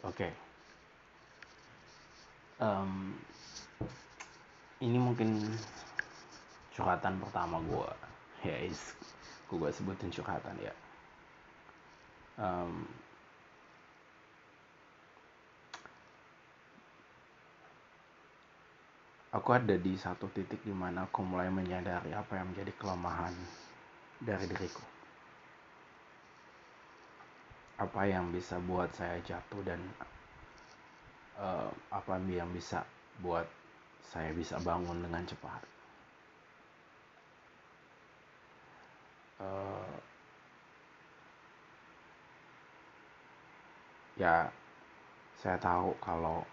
Oke. Em, ini mungkin curhatan pertama gue. Ya, is, gue sebutin curhatan ya. Em, aku ada di satu titik di mana aku mulai menyadari apa yang menjadi kelemahan dari diriku. Apa yang bisa buat saya jatuh dan eh, apa yang bisa buat saya bisa bangun dengan cepat. Eh, ya, saya tahu kalau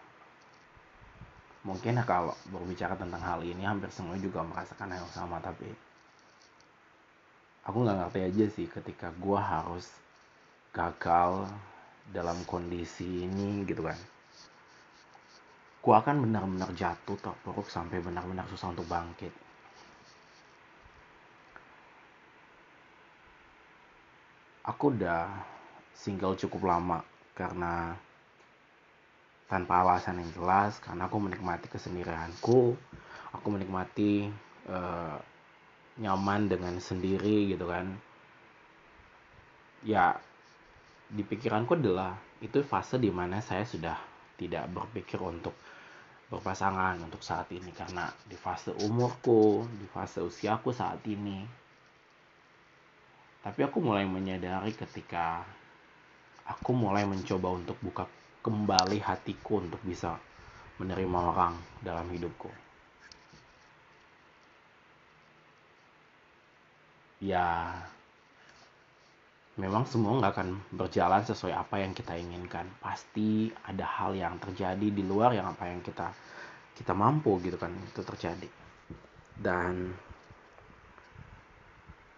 mungkin kalau berbicara tentang hal ini hampir semua juga merasakan hal yang sama tapi aku nggak ngerti aja sih ketika gue harus gagal dalam kondisi ini gitu kan. Gue akan benar-benar jatuh terpuruk sampai benar-benar susah untuk bangkit. Aku udah single cukup lama karena tanpa alasan yang jelas karena aku menikmati kesendirianku aku menikmati uh, nyaman dengan sendiri gitu kan. Ya di pikiranku adalah itu fase di mana saya sudah tidak berpikir untuk berpasangan untuk saat ini karena di fase umurku di fase usiaku saat ini tapi aku mulai menyadari ketika aku mulai mencoba untuk buka kembali hatiku untuk bisa menerima orang dalam hidupku. Ya, memang semua nggak akan berjalan sesuai apa yang kita inginkan. Pasti ada hal yang terjadi di luar yang apa yang kita kita mampu gitu kan itu terjadi. Dan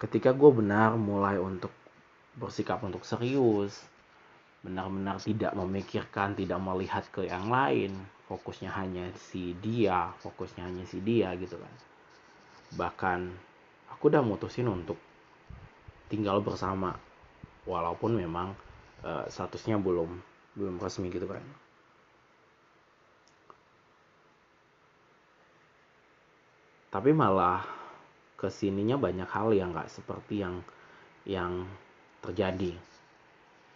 ketika gue benar mulai untuk bersikap untuk serius, benar-benar tidak memikirkan, tidak melihat ke yang lain, fokusnya hanya si dia, fokusnya hanya si dia gitu kan. Bahkan aku udah mutusin untuk tinggal bersama walaupun memang uh, statusnya belum belum resmi gitu kan. Tapi malah ke sininya banyak hal yang nggak seperti yang yang terjadi.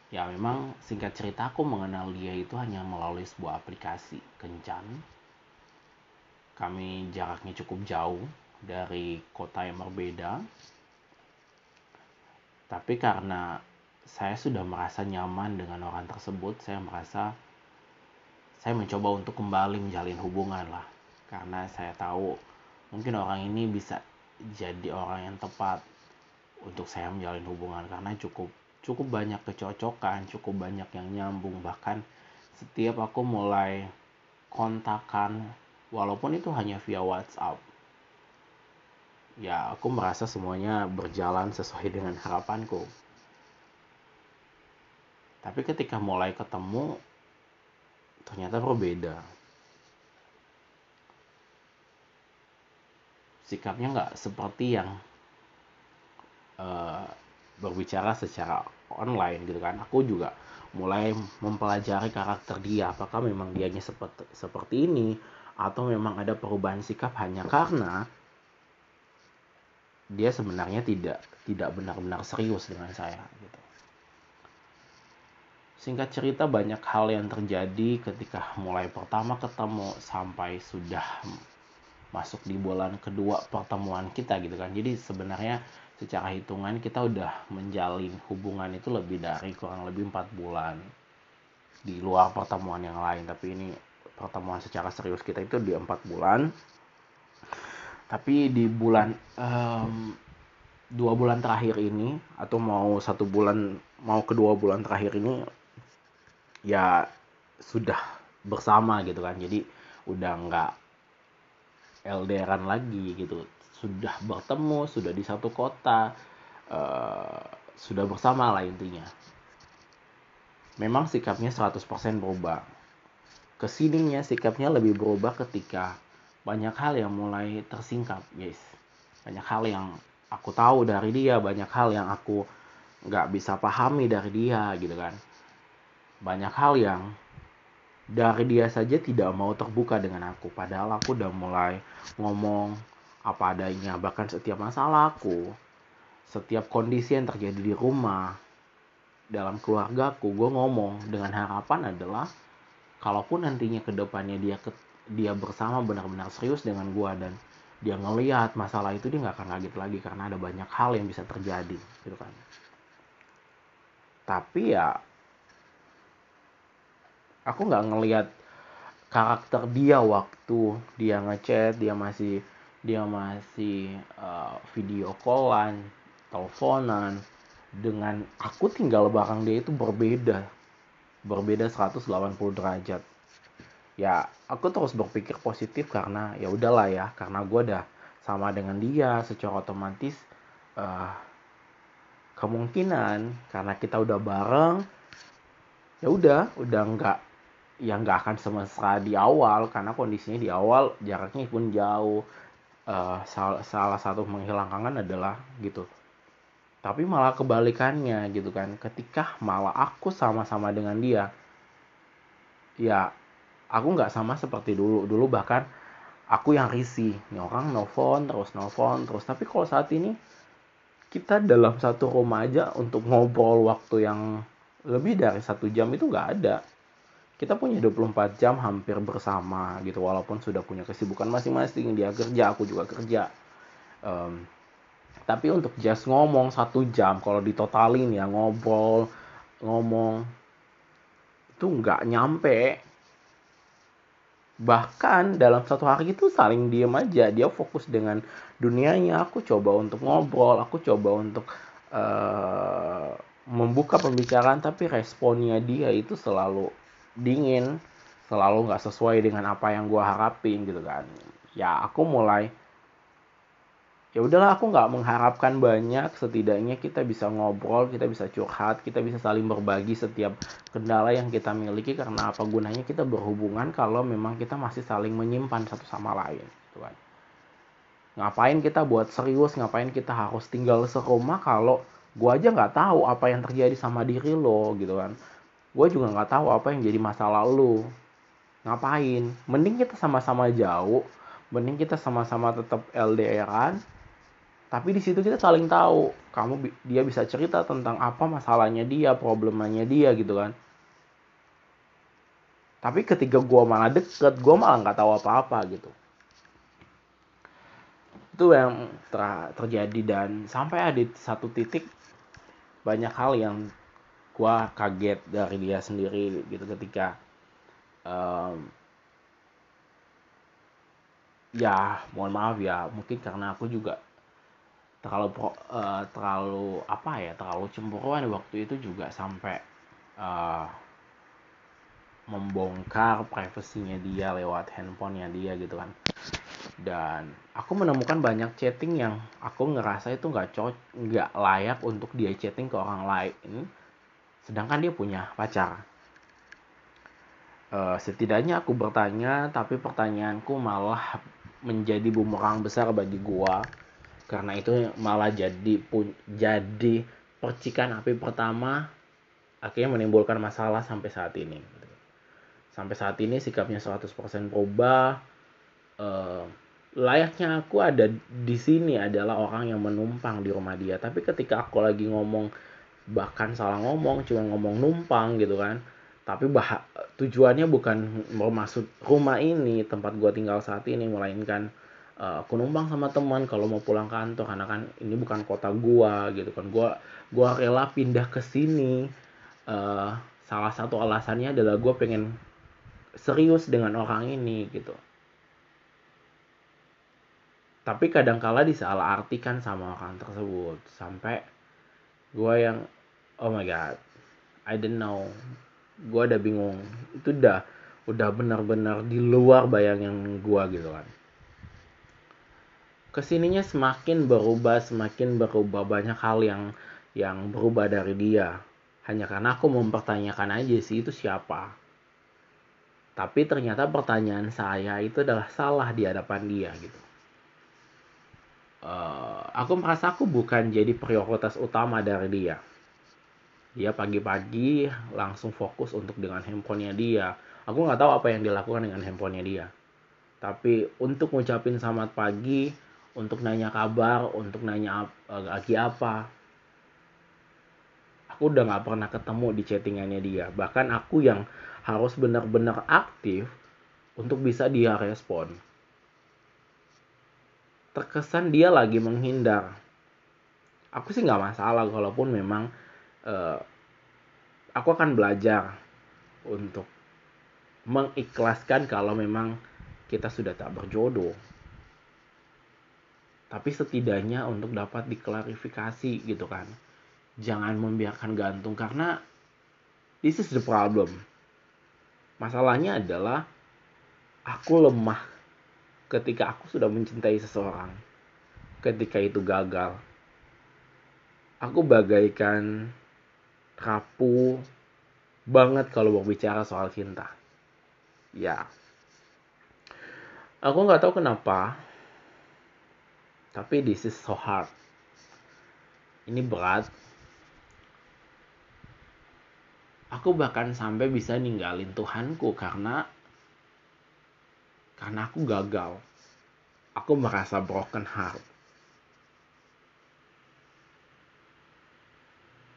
Ya memang singkat cerita aku mengenal dia itu hanya melalui sebuah aplikasi kencan. Kami jaraknya cukup jauh dari kota yang berbeda. Tapi karena saya sudah merasa nyaman dengan orang tersebut. Saya merasa saya mencoba untuk kembali menjalin hubungan lah. Karena saya tahu mungkin orang ini bisa jadi orang yang tepat untuk saya menjalin hubungan. Karena cukup cukup banyak kecocokan, cukup banyak yang nyambung. Bahkan setiap aku mulai kontakan walaupun itu hanya via WhatsApp ya aku merasa semuanya berjalan sesuai dengan harapanku tapi ketika mulai ketemu ternyata berbeda sikapnya nggak seperti yang uh, berbicara secara online gitu kan. Aku juga mulai mempelajari karakter dia. Apakah memang dianya seperti seperti ini? Atau memang ada perubahan sikap hanya karena dia sebenarnya tidak tidak benar-benar serius dengan saya gitu. Singkat cerita banyak hal yang terjadi ketika mulai pertama ketemu sampai sudah masuk di bulan kedua pertemuan kita gitu kan. Jadi sebenarnya secara hitungan kita udah menjalin hubungan itu lebih dari kurang lebih empat bulan di luar pertemuan yang lain tapi ini pertemuan secara serius kita itu di empat bulan tapi di bulan um, dua bulan terakhir ini atau mau satu bulan mau kedua bulan terakhir ini ya sudah bersama gitu kan jadi udah nggak LDRan lagi gitu sudah bertemu, sudah di satu kota, uh, sudah bersama lah intinya. Memang sikapnya 100% berubah. Ke sininya sikapnya lebih berubah ketika banyak hal yang mulai tersingkap, guys. Banyak hal yang aku tahu dari dia, banyak hal yang aku nggak bisa pahami dari dia, gitu kan. Banyak hal yang dari dia saja tidak mau terbuka dengan aku. Padahal aku udah mulai ngomong apa adanya. Bahkan setiap masalah aku setiap kondisi yang terjadi di rumah dalam keluargaku gue ngomong dengan harapan adalah kalaupun nantinya ke depannya dia dia bersama benar-benar serius dengan gue dan dia ngelihat masalah itu dia nggak akan kaget lagi karena ada banyak hal yang bisa terjadi gitu kan. Tapi ya aku nggak ngelihat karakter dia waktu dia ngechat dia masih dia masih uh, video callan teleponan. Dengan aku tinggal bareng dia itu berbeda. Berbeda 180 derajat. Ya aku terus berpikir positif karena ya udahlah ya karena gue udah sama dengan dia secara otomatis uh, kemungkinan karena kita udah bareng ya udah udah nggak yang nggak akan semesra di awal karena kondisinya di awal jaraknya pun jauh. Uh, salah, salah satu menghilangkan adalah gitu. Tapi malah kebalikannya gitu kan. Ketika malah aku sama-sama dengan dia ya aku nggak sama seperti dulu. Dulu bahkan aku yang risih. Nih orang nelfon terus nelfon terus. Tapi kalau saat ini kita dalam satu rumah aja untuk ngobrol waktu yang lebih dari satu jam itu nggak ada kita punya 24 jam hampir bersama gitu walaupun sudah punya kesibukan masing-masing. Dia kerja aku juga kerja. Um, tapi untuk just ngomong satu jam kalau ditotalin ya ngobrol ngomong itu nggak nyampe. Bahkan dalam satu hari itu saling diem aja. Dia fokus dengan dunianya. Aku coba untuk ngobrol aku coba untuk uh, membuka pembicaraan tapi responnya dia itu selalu dingin selalu nggak sesuai dengan apa yang gue harapin gitu kan. Ya aku mulai ya udahlah aku nggak mengharapkan banyak. Setidaknya kita bisa ngobrol kita bisa curhat kita bisa saling berbagi setiap kendala yang kita miliki. Karena apa gunanya kita berhubungan kalau memang kita masih saling menyimpan satu sama lain gitu kan. Ngapain kita buat serius ngapain kita harus tinggal serumah kalau gue aja nggak tahu apa yang terjadi sama diri lo gitu kan gue juga nggak tahu apa yang jadi masalah lu ngapain? Mending kita sama-sama jauh mending kita sama-sama tetap LDRan tapi di situ kita saling tahu kamu dia bisa cerita tentang apa masalahnya dia problemanya dia gitu kan. Tapi ketika gue malah deket gue malah nggak tahu apa-apa gitu. Itu yang ter terjadi dan sampai ada satu titik banyak hal yang gue kaget dari dia sendiri gitu ketika um, ya mohon maaf ya mungkin karena aku juga terlalu pro, uh, terlalu apa ya terlalu cemburuan waktu itu juga sampai uh, membongkar privasinya dia lewat handphonenya dia gitu kan. Dan aku menemukan banyak chatting yang aku ngerasa itu nggak cocok nggak layak untuk dia chatting ke orang lain sedangkan dia punya pacar. Uh, setidaknya aku bertanya, tapi pertanyaanku malah menjadi bumerang besar bagi gua karena itu malah jadi pun jadi percikan api pertama akhirnya menimbulkan masalah sampai saat ini. Sampai saat ini sikapnya 100% berubah. Uh, layaknya aku ada di sini adalah orang yang menumpang di rumah dia. Tapi ketika aku lagi ngomong bahkan salah ngomong cuma ngomong numpang gitu kan. Tapi bah tujuannya bukan bermaksud rumah ini tempat gua tinggal saat ini melainkan uh, aku numpang sama teman kalau mau pulang kantor. Karena kan ini bukan kota gua gitu kan. Gua gua rela pindah ke sini. Uh, salah satu alasannya adalah gua pengen serius dengan orang ini gitu. Tapi kadangkala disalah artikan sama orang tersebut. Sampai gue yang oh my god I don't know. Gue udah bingung. Itu udah udah benar-benar di luar bayangan gue gitu kan. Ke sininya semakin berubah semakin berubah banyak hal yang yang berubah dari dia. Hanya karena aku mempertanyakan aja sih itu siapa? Tapi ternyata pertanyaan saya itu adalah salah di hadapan dia gitu uh, aku merasa aku bukan jadi prioritas utama dari dia. Dia pagi-pagi langsung fokus untuk dengan handphonenya dia. Aku nggak tahu apa yang dilakukan dengan handphonenya dia. Tapi untuk ngucapin selamat pagi untuk nanya kabar untuk nanya uh, lagi apa aku udah nggak pernah ketemu di chattingannya dia. Bahkan aku yang harus benar-benar aktif untuk bisa dia respon terkesan dia lagi menghindar aku sih nggak masalah kalaupun memang uh, aku akan belajar untuk mengikhlaskan kalau memang kita sudah tak berjodoh. Tapi setidaknya untuk dapat diklarifikasi gitu kan. Jangan membiarkan gantung karena this is the problem. Masalahnya adalah aku lemah ketika aku sudah mencintai seseorang. Ketika itu gagal. Aku bagaikan rapuh banget kalau berbicara soal cinta ya aku nggak tahu kenapa tapi this is so hard ini berat aku bahkan sampai bisa ninggalin Tuhanku karena karena aku gagal. Aku merasa broken heart.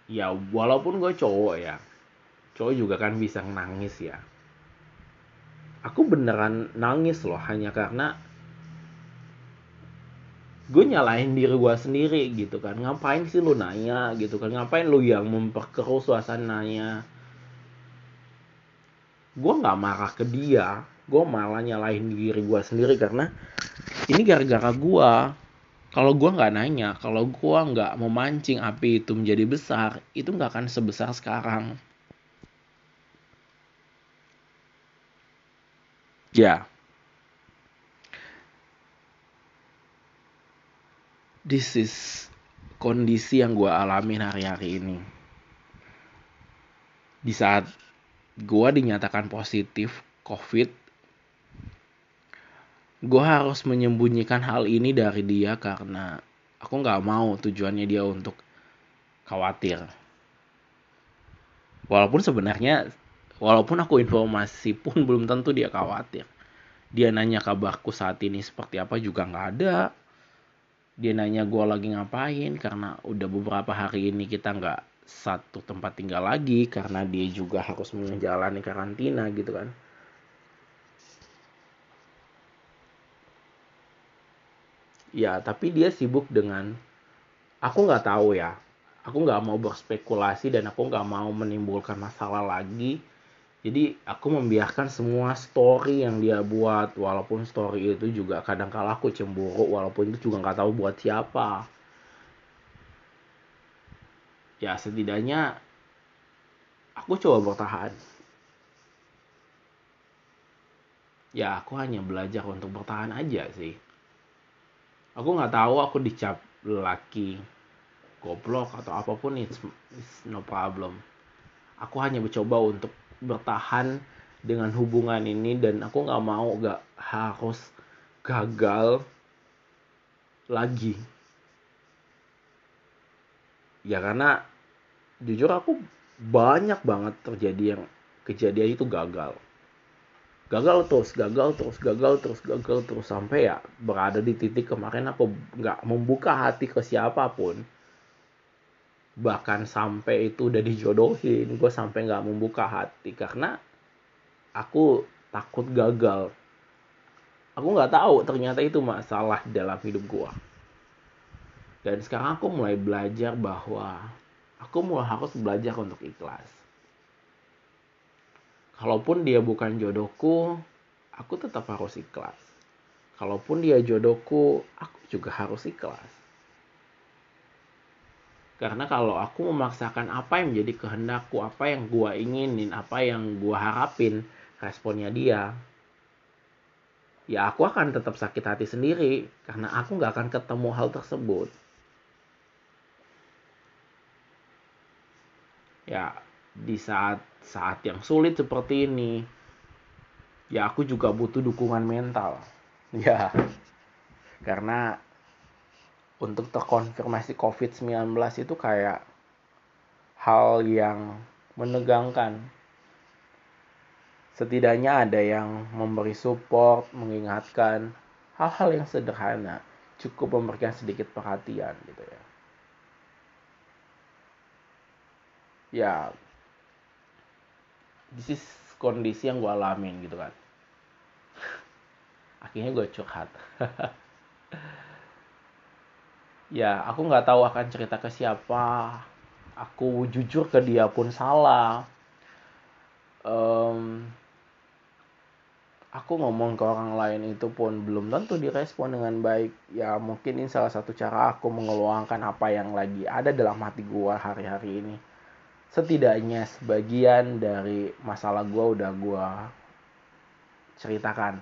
Ya walaupun gue cowok ya cowok juga kan bisa nangis ya. Aku beneran nangis loh hanya karena gue nyalain diri gue sendiri gitu kan. Ngapain sih lu nanya gitu kan? Ngapain lu yang memperkeruh suasananya? Gue nggak marah ke dia gue malah nyalain diri gue sendiri karena ini gara-gara gue kalau gue nggak nanya kalau gue nggak memancing api itu menjadi besar itu nggak akan sebesar sekarang Ya. This is kondisi yang gue alamin hari-hari ini. Di saat gue dinyatakan positif COVID, gue harus menyembunyikan hal ini dari dia karena aku nggak mau tujuannya dia untuk khawatir. Walaupun sebenarnya walaupun aku informasi pun belum tentu dia khawatir. Dia nanya kabarku saat ini seperti apa juga nggak ada. Dia nanya gue lagi ngapain karena udah beberapa hari ini kita nggak satu tempat tinggal lagi karena dia juga harus menjalani karantina gitu kan ya tapi dia sibuk dengan aku nggak tahu ya. Aku nggak mau berspekulasi dan aku nggak mau menimbulkan masalah lagi. Jadi aku membiarkan semua story yang dia buat walaupun story itu juga kadang kala aku cemburu walaupun itu juga nggak tahu buat siapa. Ya setidaknya aku coba bertahan. Ya aku hanya belajar untuk bertahan aja sih aku nggak tahu aku dicap laki goblok atau apa pun it's, it's no problem. Aku hanya mencoba untuk bertahan dengan hubungan ini dan aku nggak mau gak harus gagal lagi. Ya karena jujur aku banyak banget terjadi yang kejadian itu gagal gagal terus gagal terus gagal terus gagal terus. Sampai ya berada di titik kemarin aku nggak membuka hati ke siapa pun. Bahkan sampai itu udah dijodohin gue sampai nggak membuka hati. Karena aku takut gagal. Aku nggak tahu ternyata itu masalah dalam hidup gue dan sekarang aku mulai belajar bahwa aku mulai harus belajar untuk ikhlas kalaupun dia bukan jodohku aku tetap harus ikhlas kalaupun dia jodohku aku juga harus ikhlas karena kalau aku memaksakan apa yang menjadi kehendakku, apa yang gua inginin, apa yang gua harapin, responnya dia, ya aku akan tetap sakit hati sendiri karena aku nggak akan ketemu hal tersebut. Ya di saat saat yang sulit seperti ini, ya aku juga butuh dukungan mental. Ya. Karena untuk terkonfirmasi COVID-19 itu kayak hal yang menegangkan. Setidaknya ada yang memberi support mengingatkan hal-hal yang sederhana cukup memberikan sedikit perhatian gitu ya. Ya this is kondisi yang gue alamin gitu kan. Akhirnya gue curhat. Ya aku nggak tahu akan cerita ke siapa. Aku jujur ke dia pun salah. Um, aku ngomong ke orang lain itu pun belum tentu direspon dengan baik. Ya mungkin ini salah satu cara aku mengeluarkan apa yang lagi ada dalam hati gue hari-hari ini setidaknya sebagian dari masalah gue udah gue ceritakan.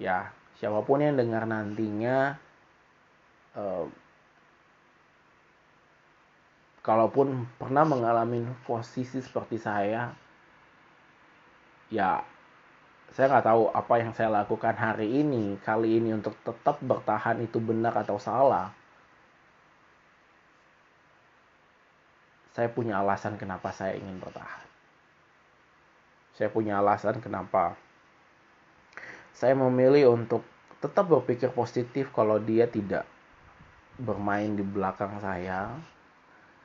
Ya siapa pun yang dengar nantinya uh, kalaupun pernah mengalami posisi seperti saya ya saya nggak tahu apa yang saya lakukan hari ini kali ini untuk tetap bertahan itu benar atau salah saya punya alasan kenapa saya ingin bertahan saya punya alasan kenapa saya memilih untuk tetap berpikir positif kalau dia tidak bermain di belakang saya.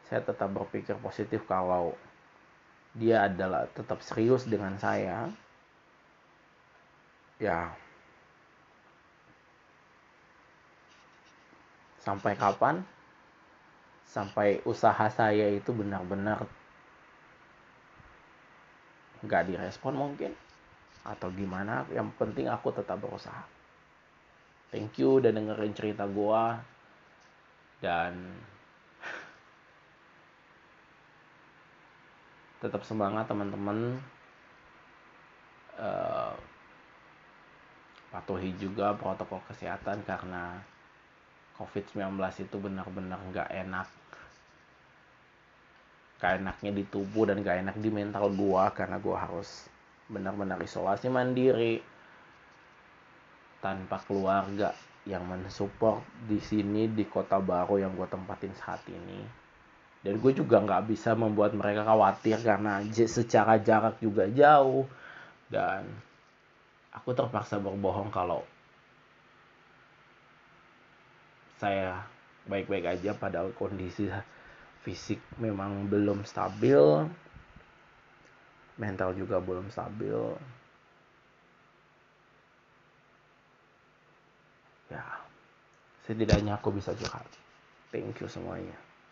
Saya tetap berpikir positif kalau dia adalah tetap serius dengan saya. Ya. Sampai kapan? Sampai usaha saya itu benar-benar nggak direspon mungkin atau gimana yang penting aku tetap berusaha. Thank you udah dengerin cerita gua dan tetap semangat teman-teman. Uh, patuhi juga protokol kesehatan karena COVID-19 itu benar-benar nggak enak gak enaknya di tubuh dan gak enak di mental gua karena gua harus benar-benar isolasi mandiri tanpa keluarga yang mensupport di sini di kota baru yang gue tempatin saat ini. Dan gue juga nggak bisa membuat mereka khawatir karena secara jarak juga jauh. Dan aku terpaksa berbohong kalau saya baik-baik aja padahal kondisi fisik memang belum stabil mental juga belum stabil. Ya setidaknya aku bisa curhat. Thank you semuanya